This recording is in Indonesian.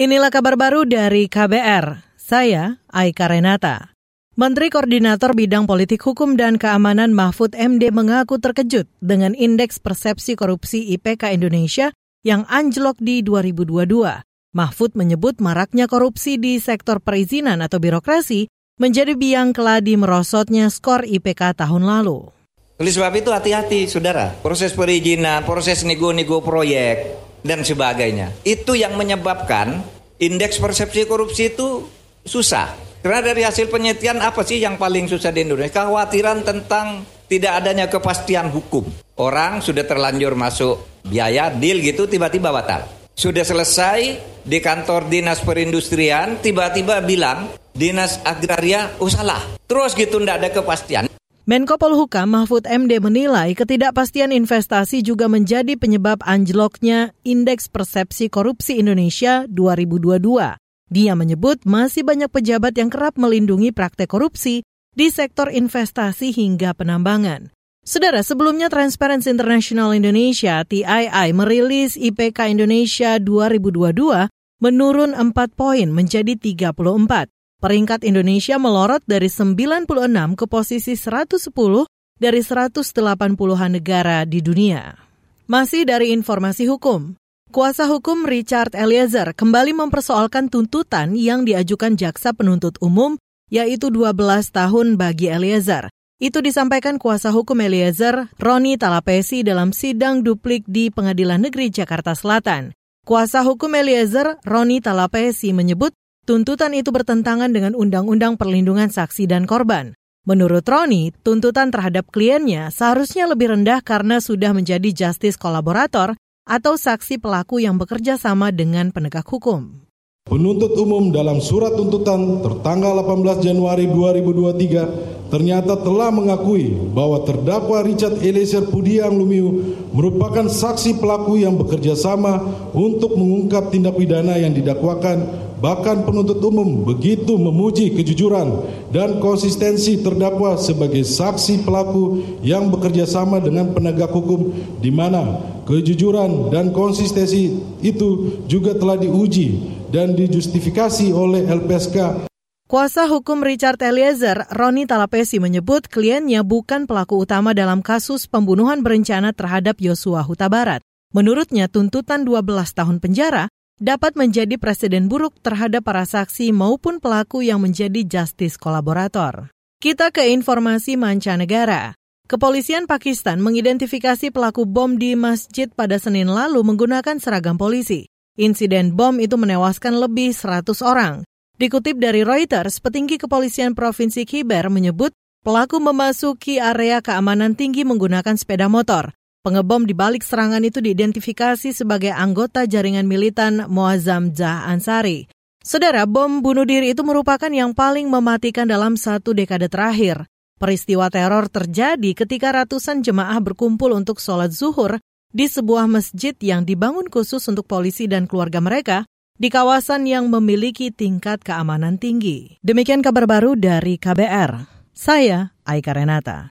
Inilah kabar baru dari KBR. Saya Aika Renata. Menteri Koordinator Bidang Politik Hukum dan Keamanan Mahfud MD mengaku terkejut dengan indeks persepsi korupsi IPK Indonesia yang anjlok di 2022. Mahfud menyebut maraknya korupsi di sektor perizinan atau birokrasi menjadi biang keladi merosotnya skor IPK tahun lalu. Oleh sebab itu hati-hati saudara, proses perizinan, proses nego-nego proyek, dan sebagainya. Itu yang menyebabkan indeks persepsi korupsi itu susah. Karena dari hasil penelitian apa sih yang paling susah di Indonesia? Kekhawatiran tentang tidak adanya kepastian hukum. Orang sudah terlanjur masuk biaya deal gitu tiba-tiba batal. Sudah selesai di kantor dinas perindustrian tiba-tiba bilang dinas agraria oh salah. Terus gitu tidak ada kepastian. Menko Polhukam Mahfud MD menilai ketidakpastian investasi juga menjadi penyebab anjloknya Indeks Persepsi Korupsi Indonesia 2022. Dia menyebut masih banyak pejabat yang kerap melindungi praktek korupsi di sektor investasi hingga penambangan. Saudara, sebelumnya Transparency International Indonesia TII merilis IPK Indonesia 2022 menurun 4 poin menjadi 34. Peringkat Indonesia melorot dari 96 ke posisi 110 dari 180-an negara di dunia. Masih dari informasi hukum, kuasa hukum Richard Eliezer kembali mempersoalkan tuntutan yang diajukan jaksa penuntut umum, yaitu 12 tahun bagi Eliezer. Itu disampaikan kuasa hukum Eliezer, Roni Talapesi dalam sidang duplik di Pengadilan Negeri Jakarta Selatan. Kuasa hukum Eliezer, Roni Talapesi menyebut Tuntutan itu bertentangan dengan Undang-Undang Perlindungan Saksi dan Korban. Menurut Roni, tuntutan terhadap kliennya seharusnya lebih rendah karena sudah menjadi justice kolaborator atau saksi pelaku yang bekerja sama dengan penegak hukum. Penuntut umum dalam surat tuntutan tertanggal 18 Januari 2023 ternyata telah mengakui bahwa terdakwa Richard Eliezer Pudiang Lumiu merupakan saksi pelaku yang bekerja sama untuk mengungkap tindak pidana yang didakwakan Bahkan penuntut umum begitu memuji kejujuran dan konsistensi terdakwa sebagai saksi pelaku yang bekerja sama dengan penegak hukum di mana kejujuran dan konsistensi itu juga telah diuji dan dijustifikasi oleh LPSK Kuasa hukum Richard Eliezer, Roni Talapesi menyebut kliennya bukan pelaku utama dalam kasus pembunuhan berencana terhadap Yosua Huta Barat. Menurutnya tuntutan 12 tahun penjara dapat menjadi presiden buruk terhadap para saksi maupun pelaku yang menjadi justice kolaborator. Kita ke informasi mancanegara. Kepolisian Pakistan mengidentifikasi pelaku bom di masjid pada Senin lalu menggunakan seragam polisi. Insiden bom itu menewaskan lebih 100 orang. Dikutip dari Reuters, petinggi kepolisian Provinsi Kiber menyebut pelaku memasuki area keamanan tinggi menggunakan sepeda motor. Pengebom di balik serangan itu diidentifikasi sebagai anggota jaringan militan Muazzam Jah Ansari. Saudara, bom bunuh diri itu merupakan yang paling mematikan dalam satu dekade terakhir. Peristiwa teror terjadi ketika ratusan jemaah berkumpul untuk sholat zuhur di sebuah masjid yang dibangun khusus untuk polisi dan keluarga mereka di kawasan yang memiliki tingkat keamanan tinggi. Demikian kabar baru dari KBR. Saya Aika Renata.